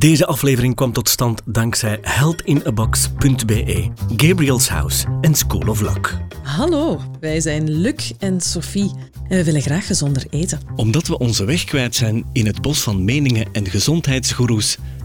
Deze aflevering kwam tot stand dankzij heldinabox.be, Gabriel's House en School of Luck. Hallo, wij zijn Luc en Sophie en we willen graag gezonder eten. Omdat we onze weg kwijt zijn in het bos van meningen en gezondheidsgoeroes,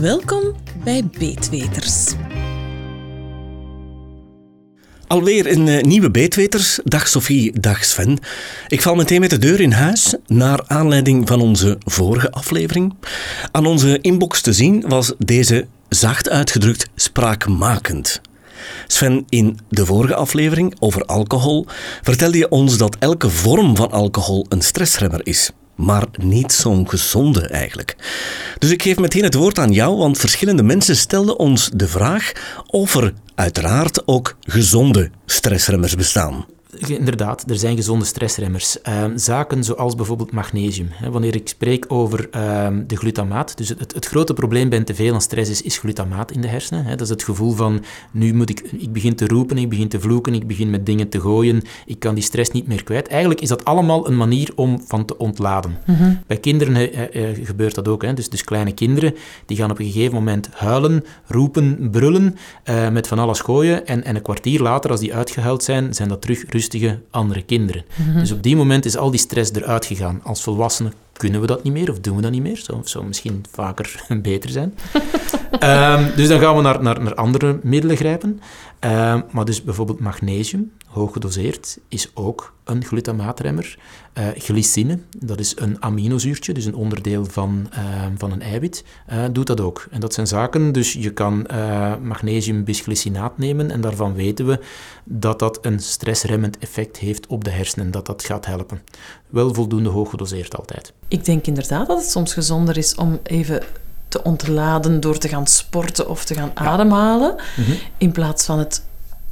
Welkom bij Beetweters. Alweer een eh, nieuwe Beetweters. Dag Sophie, dag Sven. Ik val meteen met de deur in huis naar aanleiding van onze vorige aflevering. Aan onze inbox te zien was deze zacht uitgedrukt spraakmakend. Sven, in de vorige aflevering over alcohol vertelde je ons dat elke vorm van alcohol een stressremmer is. Maar niet zo'n gezonde eigenlijk. Dus ik geef meteen het woord aan jou, want verschillende mensen stelden ons de vraag of er uiteraard ook gezonde stressremmers bestaan. Inderdaad, er zijn gezonde stressremmers. Ehm, zaken zoals bijvoorbeeld magnesium. Wanneer ik spreek over ehm, de glutamaat, dus het, het, grote probleem bij te veel aan stress is, is glutamaat in de hersenen. Dat is het gevoel van, nu moet ik, ik begin te roepen, ik begin te vloeken, ik begin met dingen te gooien, ik kan die stress niet meer kwijt. Eigenlijk is dat allemaal een manier om van te ontladen. Bij kinderen gebeurt dat ook. Hè. Dus, dus kleine kinderen, die gaan op een gegeven moment huilen, roepen, brullen, uh, met van alles gooien. En, en een kwartier later, als die uitgehuild zijn, zijn dat terug rustig andere kinderen. Dus op die moment is al die stress eruit gegaan. Als volwassenen kunnen we dat niet meer of doen we dat niet meer. Zou, zou misschien vaker beter zijn. um, dus dan gaan we naar, naar, naar andere middelen grijpen. Um, maar dus bijvoorbeeld magnesium, hoog gedoseerd, is ook een glutamaatremmer. Uh, glycine, dat is een aminozuurtje, dus een onderdeel van, uh, van een eiwit, uh, doet dat ook. En dat zijn zaken, dus je kan magnesium bisglycinaat nemen en daarvan weten we dat dat een stressremmend effect heeft op de hersenen, dat dat gaat helpen. Wel voldoende hoog gedoseerd altijd. Ik denk inderdaad dat het soms gezonder is om even te ontladen door te gaan sporten of te gaan ademhalen, mm -hmm. in plaats van het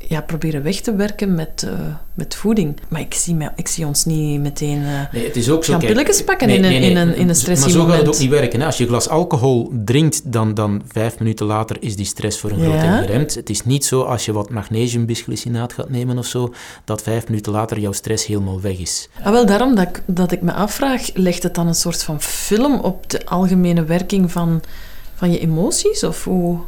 ja, proberen weg te werken met, uh, met voeding. Maar ik zie, me, ik zie ons niet meteen uh, nee, het is ook zo, gaan kijk, pilletjes pakken nee, nee, in, een, in een, in een. Maar zo gaat het ook niet werken. Hè? Als je een glas alcohol drinkt, dan, dan vijf minuten later is die stress voor een groot deel geremd. Het is niet zo als je wat magnesiumbisglycinaat gaat nemen of zo, dat vijf minuten later jouw stress helemaal weg is. Ah, wel, daarom dat ik, dat ik me afvraag, legt het dan een soort van film op de algemene werking van, van je emoties? Of hoe...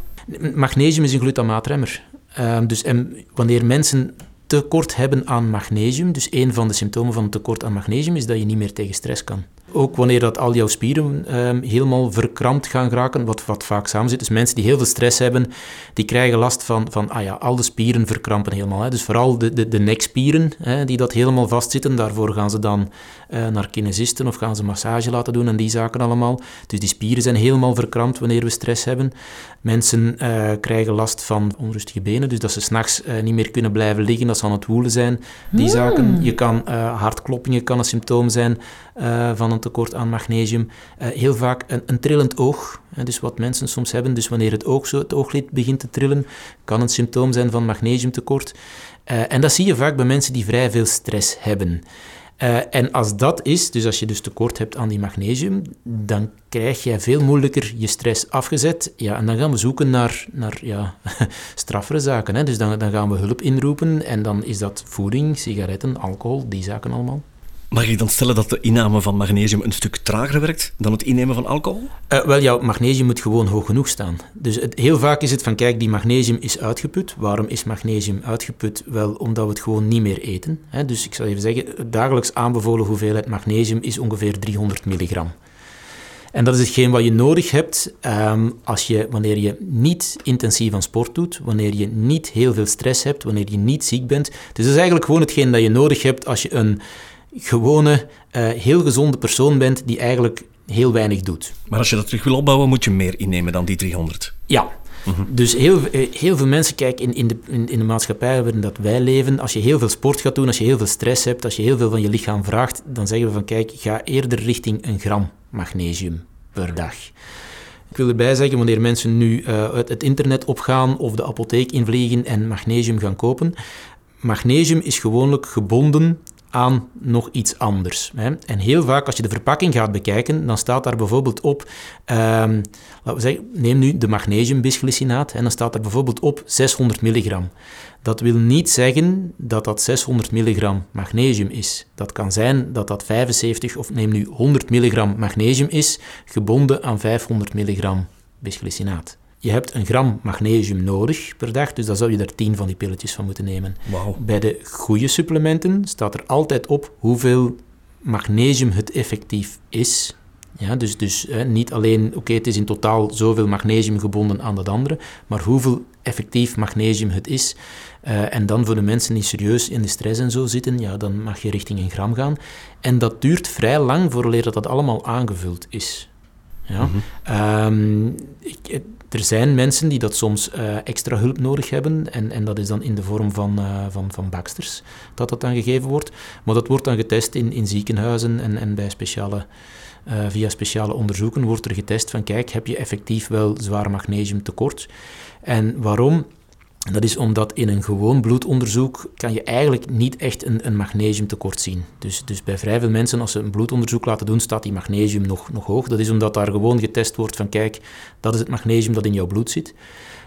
Magnesium is een glutamaatremmer. Um, dus en wanneer mensen tekort hebben aan magnesium, dus een van de symptomen van een tekort aan magnesium is dat je niet meer tegen stress kan. Ook wanneer dat al jouw spieren um, helemaal verkrampt gaan geraken, wat, wat vaak samen zit. Dus mensen die heel veel stress hebben, die krijgen last van, van ah ja, al de spieren verkrampen helemaal. Hè. Dus vooral de, de, de nekspieren, hè, die dat helemaal vastzitten, daarvoor gaan ze dan uh, naar kinesisten of gaan ze massage laten doen en die zaken allemaal. Dus die spieren zijn helemaal verkrampt wanneer we stress hebben. Mensen uh, krijgen last van onrustige benen, dus dat ze s'nachts uh, niet meer kunnen blijven liggen, dat ze aan het woelen zijn. Die mm. zaken. Je kan, hartkloppingen kan een symptoom zijn van tekort aan magnesium. heel vaak een, een trillend oog, dus wat mensen soms hebben. Dus wanneer het, oog zo, het ooglid begint te trillen, kan een symptoom zijn van magnesiumtekort. en dat zie je vaak bij mensen die vrij veel stress hebben. En als dat is, dus als je dus tekort hebt aan die magnesium, dan krijg je veel moeilijker je stress afgezet. Ja, en dan gaan we zoeken naar, naar ja, straffere zaken. Hè. Dus dan, dan gaan we hulp inroepen en dan is dat voeding, sigaretten, alcohol, die zaken allemaal. Mag je dan stellen dat de inname van magnesium een stuk trager werkt dan het innemen van alcohol? Uh, wel, jouw magnesium moet gewoon hoog genoeg staan. Dus heel vaak is het van, kijk, die magnesium is uitgeput. Waarom is magnesium uitgeput? Wel, omdat we het gewoon niet meer eten. Hè? Dus ik zal even zeggen, dagelijks aanbevolen hoeveelheid magnesium is ongeveer 300 milligram. En dat is hetgeen wat je nodig hebt um, als je, wanneer je niet intensief aan sport doet, wanneer je niet heel veel stress hebt, wanneer je niet ziek bent. Dus dat is eigenlijk gewoon hetgeen dat je nodig hebt als je een gewone, uh, heel gezonde persoon bent die eigenlijk heel weinig doet. Maar als je dat terug wil opbouwen, moet je meer innemen dan die 300? Ja. Mm -hmm. Dus heel, eh, heel veel mensen, kijk, in, in, de, in, in de maatschappij waarin dat wij leven, als je heel veel sport gaat doen, als je heel veel stress hebt, als je heel veel van je lichaam vraagt, dan zeggen we van, kijk, ga eerder richting een gram magnesium per dag. Ik wil erbij zeggen, wanneer mensen nu uh, uit het internet opgaan of de apotheek invliegen en magnesium gaan kopen, magnesium is gewoonlijk gebonden aan nog iets anders. Hè. En heel vaak als je de verpakking gaat bekijken, dan staat daar bijvoorbeeld op, um, laten we zeggen, neem nu de magnesiumbisglycinaat, en dan staat daar bijvoorbeeld op 600 milligram. Dat wil niet zeggen dat dat 600 milligram magnesium is. Dat kan zijn dat dat 75 of neem nu 100 milligram magnesium is, gebonden aan 500 milligram bisglycinaat. Je hebt een gram magnesium nodig per dag, dus dan zou je er 10 van die pilletjes van moeten nemen. Wow. Bij de goede supplementen staat er altijd op hoeveel magnesium het effectief is. Ja, dus dus hè, niet alleen, oké, het is in totaal zoveel magnesium gebonden aan dat andere, maar hoeveel effectief magnesium het is. Uh, en dan voor de mensen die serieus in de stress en zo zitten, ja, dan mag je richting een gram gaan. En dat duurt vrij lang voordat dat dat allemaal aangevuld is. Ja. Mm -hmm. ik, er zijn mensen die dat soms uh, extra hulp nodig hebben en, en dat is dan in de vorm van, uh, van, van baksters dat dat dan gegeven wordt. Maar dat wordt dan getest in, in ziekenhuizen en, en bij speciale, uh, via speciale onderzoeken wordt er getest van kijk, heb je effectief wel zwaar magnesiumtekort? En waarom? Dat is omdat in een gewoon bloedonderzoek kan je eigenlijk niet echt een, een magnesiumtekort zien. Dus, dus bij vrij veel mensen, als ze een bloedonderzoek laten doen, staat die magnesium nog, nog hoog. Dat is omdat daar gewoon getest wordt van kijk, dat is het magnesium dat in jouw bloed zit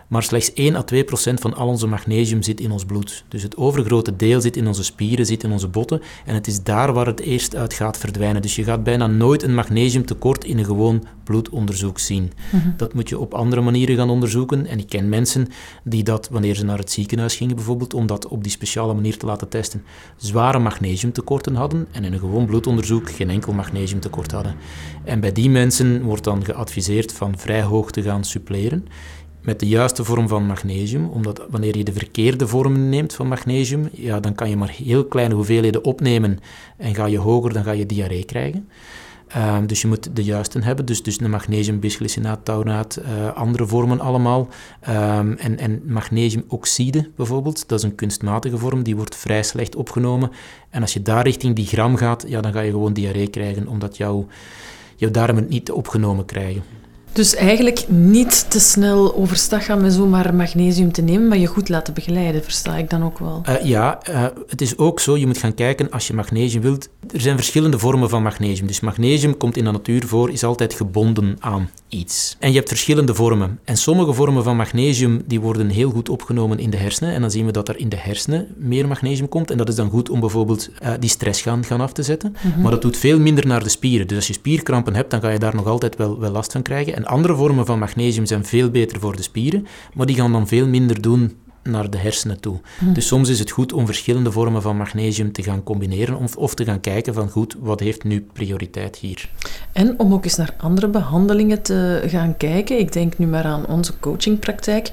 maar slechts 1 à 2 procent van al onze magnesium zit in ons bloed. Dus het overgrote deel zit in onze spieren, zit in onze botten en het is daar waar het eerst uit gaat verdwijnen. Dus je gaat bijna nooit een magnesiumtekort in een gewoon bloedonderzoek zien. Mhm. Dat moet je op andere manieren gaan onderzoeken en ik ken mensen die dat, wanneer ze naar het ziekenhuis gingen bijvoorbeeld, om dat op die speciale manier te laten testen, zware magnesiumtekorten hadden en in een gewoon bloedonderzoek geen enkel magnesiumtekort hadden. En bij die mensen wordt dan geadviseerd van vrij hoog te gaan suppleren met de juiste vorm van magnesium, omdat wanneer je de verkeerde vorm neemt van magnesium, ja, dan kan je maar heel kleine hoeveelheden opnemen en ga je hoger, dan ga je diarree krijgen. Uh, dus je moet de juiste hebben, dus, dus de magnesium, bisglycinaat, taunaat, uh, andere vormen allemaal. Um, en, en magnesiumoxide bijvoorbeeld, dat is een kunstmatige vorm, die wordt vrij slecht opgenomen. En als je daar richting die gram gaat, ja, dan ga je gewoon diarree krijgen, omdat jouw, jouw darmen het niet opgenomen krijgen. Dus eigenlijk niet te snel overstag gaan met zomaar magnesium te nemen, maar je goed laten begeleiden, versta ik dan ook wel. Uh, ja, uh, het is ook zo, je moet gaan kijken als je magnesium wilt. Er zijn verschillende vormen van magnesium. Dus magnesium komt in de natuur voor, is altijd gebonden aan iets. En je hebt verschillende vormen. En sommige vormen van magnesium die worden heel goed opgenomen in de hersenen. En dan zien we dat er in de hersenen meer magnesium komt. En dat is dan goed om bijvoorbeeld uh, die stress gaan, gaan af te zetten. Mm -hmm. Maar dat doet veel minder naar de spieren. Dus als je spierkrampen hebt, dan ga je daar nog altijd wel, wel last van krijgen. En andere vormen van magnesium zijn veel beter voor de spieren, maar die gaan dan veel minder doen naar de hersenen toe. Hm. Dus soms is het goed om verschillende vormen van magnesium te gaan combineren of, of te gaan kijken van goed, wat heeft nu prioriteit hier? En om ook eens naar andere behandelingen te gaan kijken. Ik denk nu maar aan onze coachingpraktijk.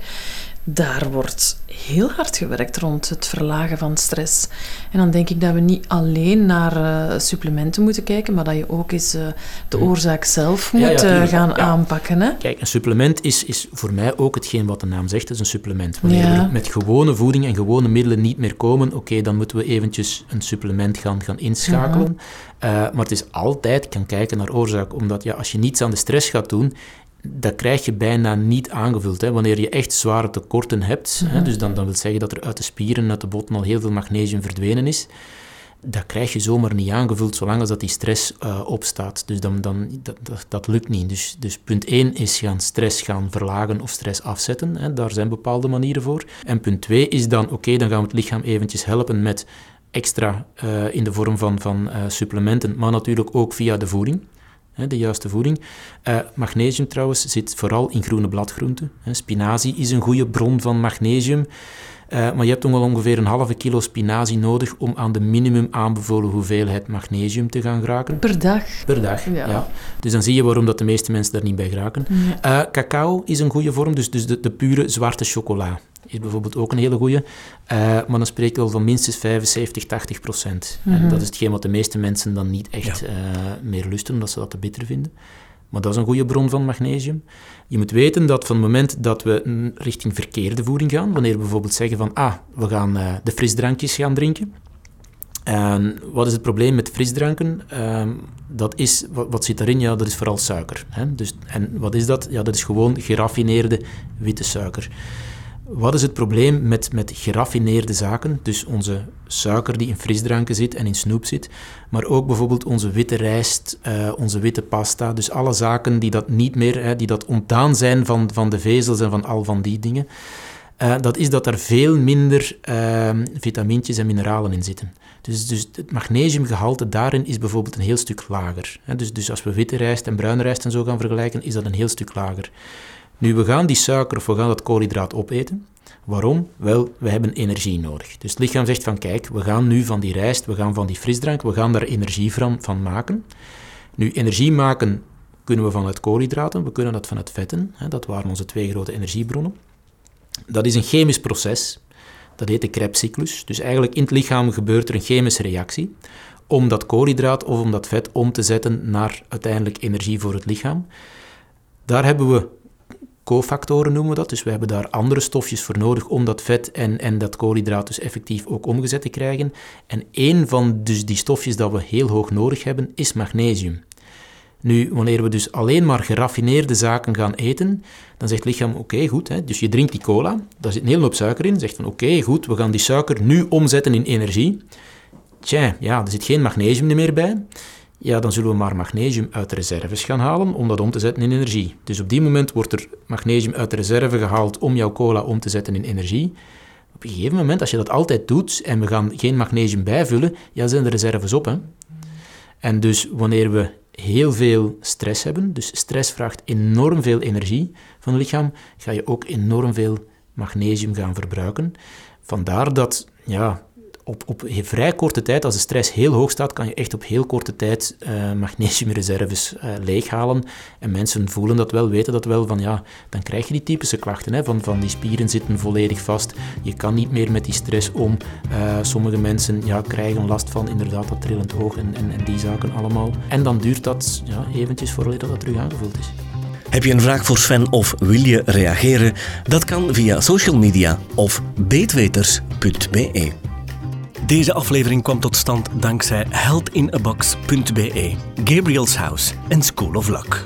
Daar wordt heel hard gewerkt rond het verlagen van stress. En dan denk ik dat we niet alleen naar uh, supplementen moeten kijken, maar dat je ook eens uh, de oorzaak zelf moet ja, ja, uh, gaan aanpakken. Hè? Kijk, een supplement is, is voor mij ook hetgeen wat de naam zegt, is een supplement. Wanneer we met gewone voeding en gewone middelen niet meer komen, oké, okay, dan moeten we eventjes een supplement gaan, gaan inschakelen. maar het is altijd, kan kijken naar oorzaak, omdat ja, als je niets aan de stress gaat doen, dat krijg je bijna niet aangevuld. Hè. Wanneer je echt zware tekorten hebt, hè, dus dan, dan wil zeggen dat er uit de spieren, uit de botten al heel veel magnesium verdwenen is, dat krijg je zomaar niet aangevuld zolang als dat die stress uh, opstaat. Dus dan, dan, dat, dat, dat, lukt niet. Dus, dus punt 1 is gaan stress gaan verlagen of stress afzetten. Hè. Daar zijn bepaalde manieren voor. En punt 2 is dan, oké, dan gaan we het lichaam eventjes helpen met extra uh, in de vorm van, van uh, supplementen, maar natuurlijk ook via de voeding de juiste voeding. Uh, magnesium trouwens zit vooral in groene bladgroenten. Spinazie is een goede bron van magnesium. Uh, maar je hebt wel ongeveer een halve kilo spinazie nodig om aan de minimum aanbevolen hoeveelheid magnesium te gaan geraken. Per dag? Per dag, ja. ja. Dus dan zie je waarom dat de meeste mensen daar niet bij geraken. Ja. Uh, cacao is een goede vorm, dus, dus de, de pure zwarte chocola is bijvoorbeeld ook een hele goede. Uh, maar dan spreek je al van minstens 75, 80 procent. Mm -hmm. En dat is hetgeen wat de meeste mensen dan niet echt ja. uh, meer lusten, omdat ze dat te bitter vinden. Maar dat is een goede bron van magnesium. Je moet weten dat van het moment dat we richting verkeerde voeding gaan, wanneer we bijvoorbeeld zeggen van, ah, we gaan uh, de frisdrankjes gaan drinken, En wat is het probleem met frisdranken? Ehm, dat is, wat, wat, zit daarin? Ja, dat is vooral suiker. Hè? Dus, en wat is dat? Ja, dat is gewoon geraffineerde witte suiker. Wat is het probleem met, met geraffineerde zaken? Dus onze suiker die in frisdranken zit en in snoep zit, maar ook bijvoorbeeld onze witte rijst, uh, onze witte pasta. Dus alle zaken die dat niet meer, hè, die dat ontdaan zijn van, van de vezels en van al van die dingen. Uh, dat is dat er veel minder uh, vitamintjes en mineralen in zitten. Dus, dus het magnesiumgehalte daarin is bijvoorbeeld een heel stuk lager. Hè. Dus, dus als we witte rijst en bruine rijst en zo gaan vergelijken, is dat een heel stuk lager. Nu, we gaan die suiker of we gaan dat koolhydraat opeten. Waarom? Wel, we hebben energie nodig. Dus het lichaam zegt van kijk, we gaan nu van die rijst, we gaan van die frisdrank, we gaan daar energie van, van maken. Nu, energie maken kunnen we vanuit koolhydraten, we kunnen dat vanuit vetten. Hè, dat waren onze twee grote energiebronnen. Dat is een chemisch proces. Dat heet de Krebscyclus. Dus eigenlijk in het lichaam gebeurt er een chemische reactie om dat koolhydraat of om dat vet om te zetten naar uiteindelijk energie voor het lichaam. Daar hebben we cofactoren noemen we dat. Dus we hebben daar andere stofjes voor nodig om dat vet en, en dat koolhydraat dus effectief ook omgezet te krijgen. En één van dus die stofjes dat we heel hoog nodig hebben, is magnesium. Nu, wanneer we dus alleen maar geraffineerde zaken gaan eten, dan zegt het lichaam, oké, goed, hè, dus je drinkt die cola, daar zit een hele hoop suiker in, zegt van, oké, goed, we gaan die suiker nu omzetten in energie. Tja, ja, er zit geen magnesium meer bij ja, dan zullen we maar magnesium uit de reserves gaan halen om dat om te zetten in energie. Dus op die moment wordt er magnesium uit de reserve gehaald om jouw cola om te zetten in energie. Op een gegeven moment, als je dat altijd doet en we gaan geen magnesium bijvullen, ja, zijn de reserves op. Hè? En dus wanneer we heel veel stress hebben, dus stress vraagt enorm veel energie van het lichaam, ga je ook enorm veel magnesium gaan verbruiken. Vandaar dat ja, op, op vrij korte tijd, als de stress heel hoog staat, kan je echt op heel korte tijd uh, magnesiumreserves uh, leeghalen. En mensen voelen dat wel, weten dat wel, van ja, dan krijg je die typische klachten, hè, van, van die spieren zitten volledig vast, je kan niet meer met die stress om. Uh, sommige mensen ja, krijgen last van inderdaad dat trillend oog en, en, en die zaken allemaal. En dan duurt dat ja, eventjes voordat dat terug aangevuld is. Heb je een vraag voor Sven of wil je reageren? Dat kan via social media of beetweters.be. Deze aflevering kwam tot stand dankzij heldinabox.be, Gabriel's House en School of Luck.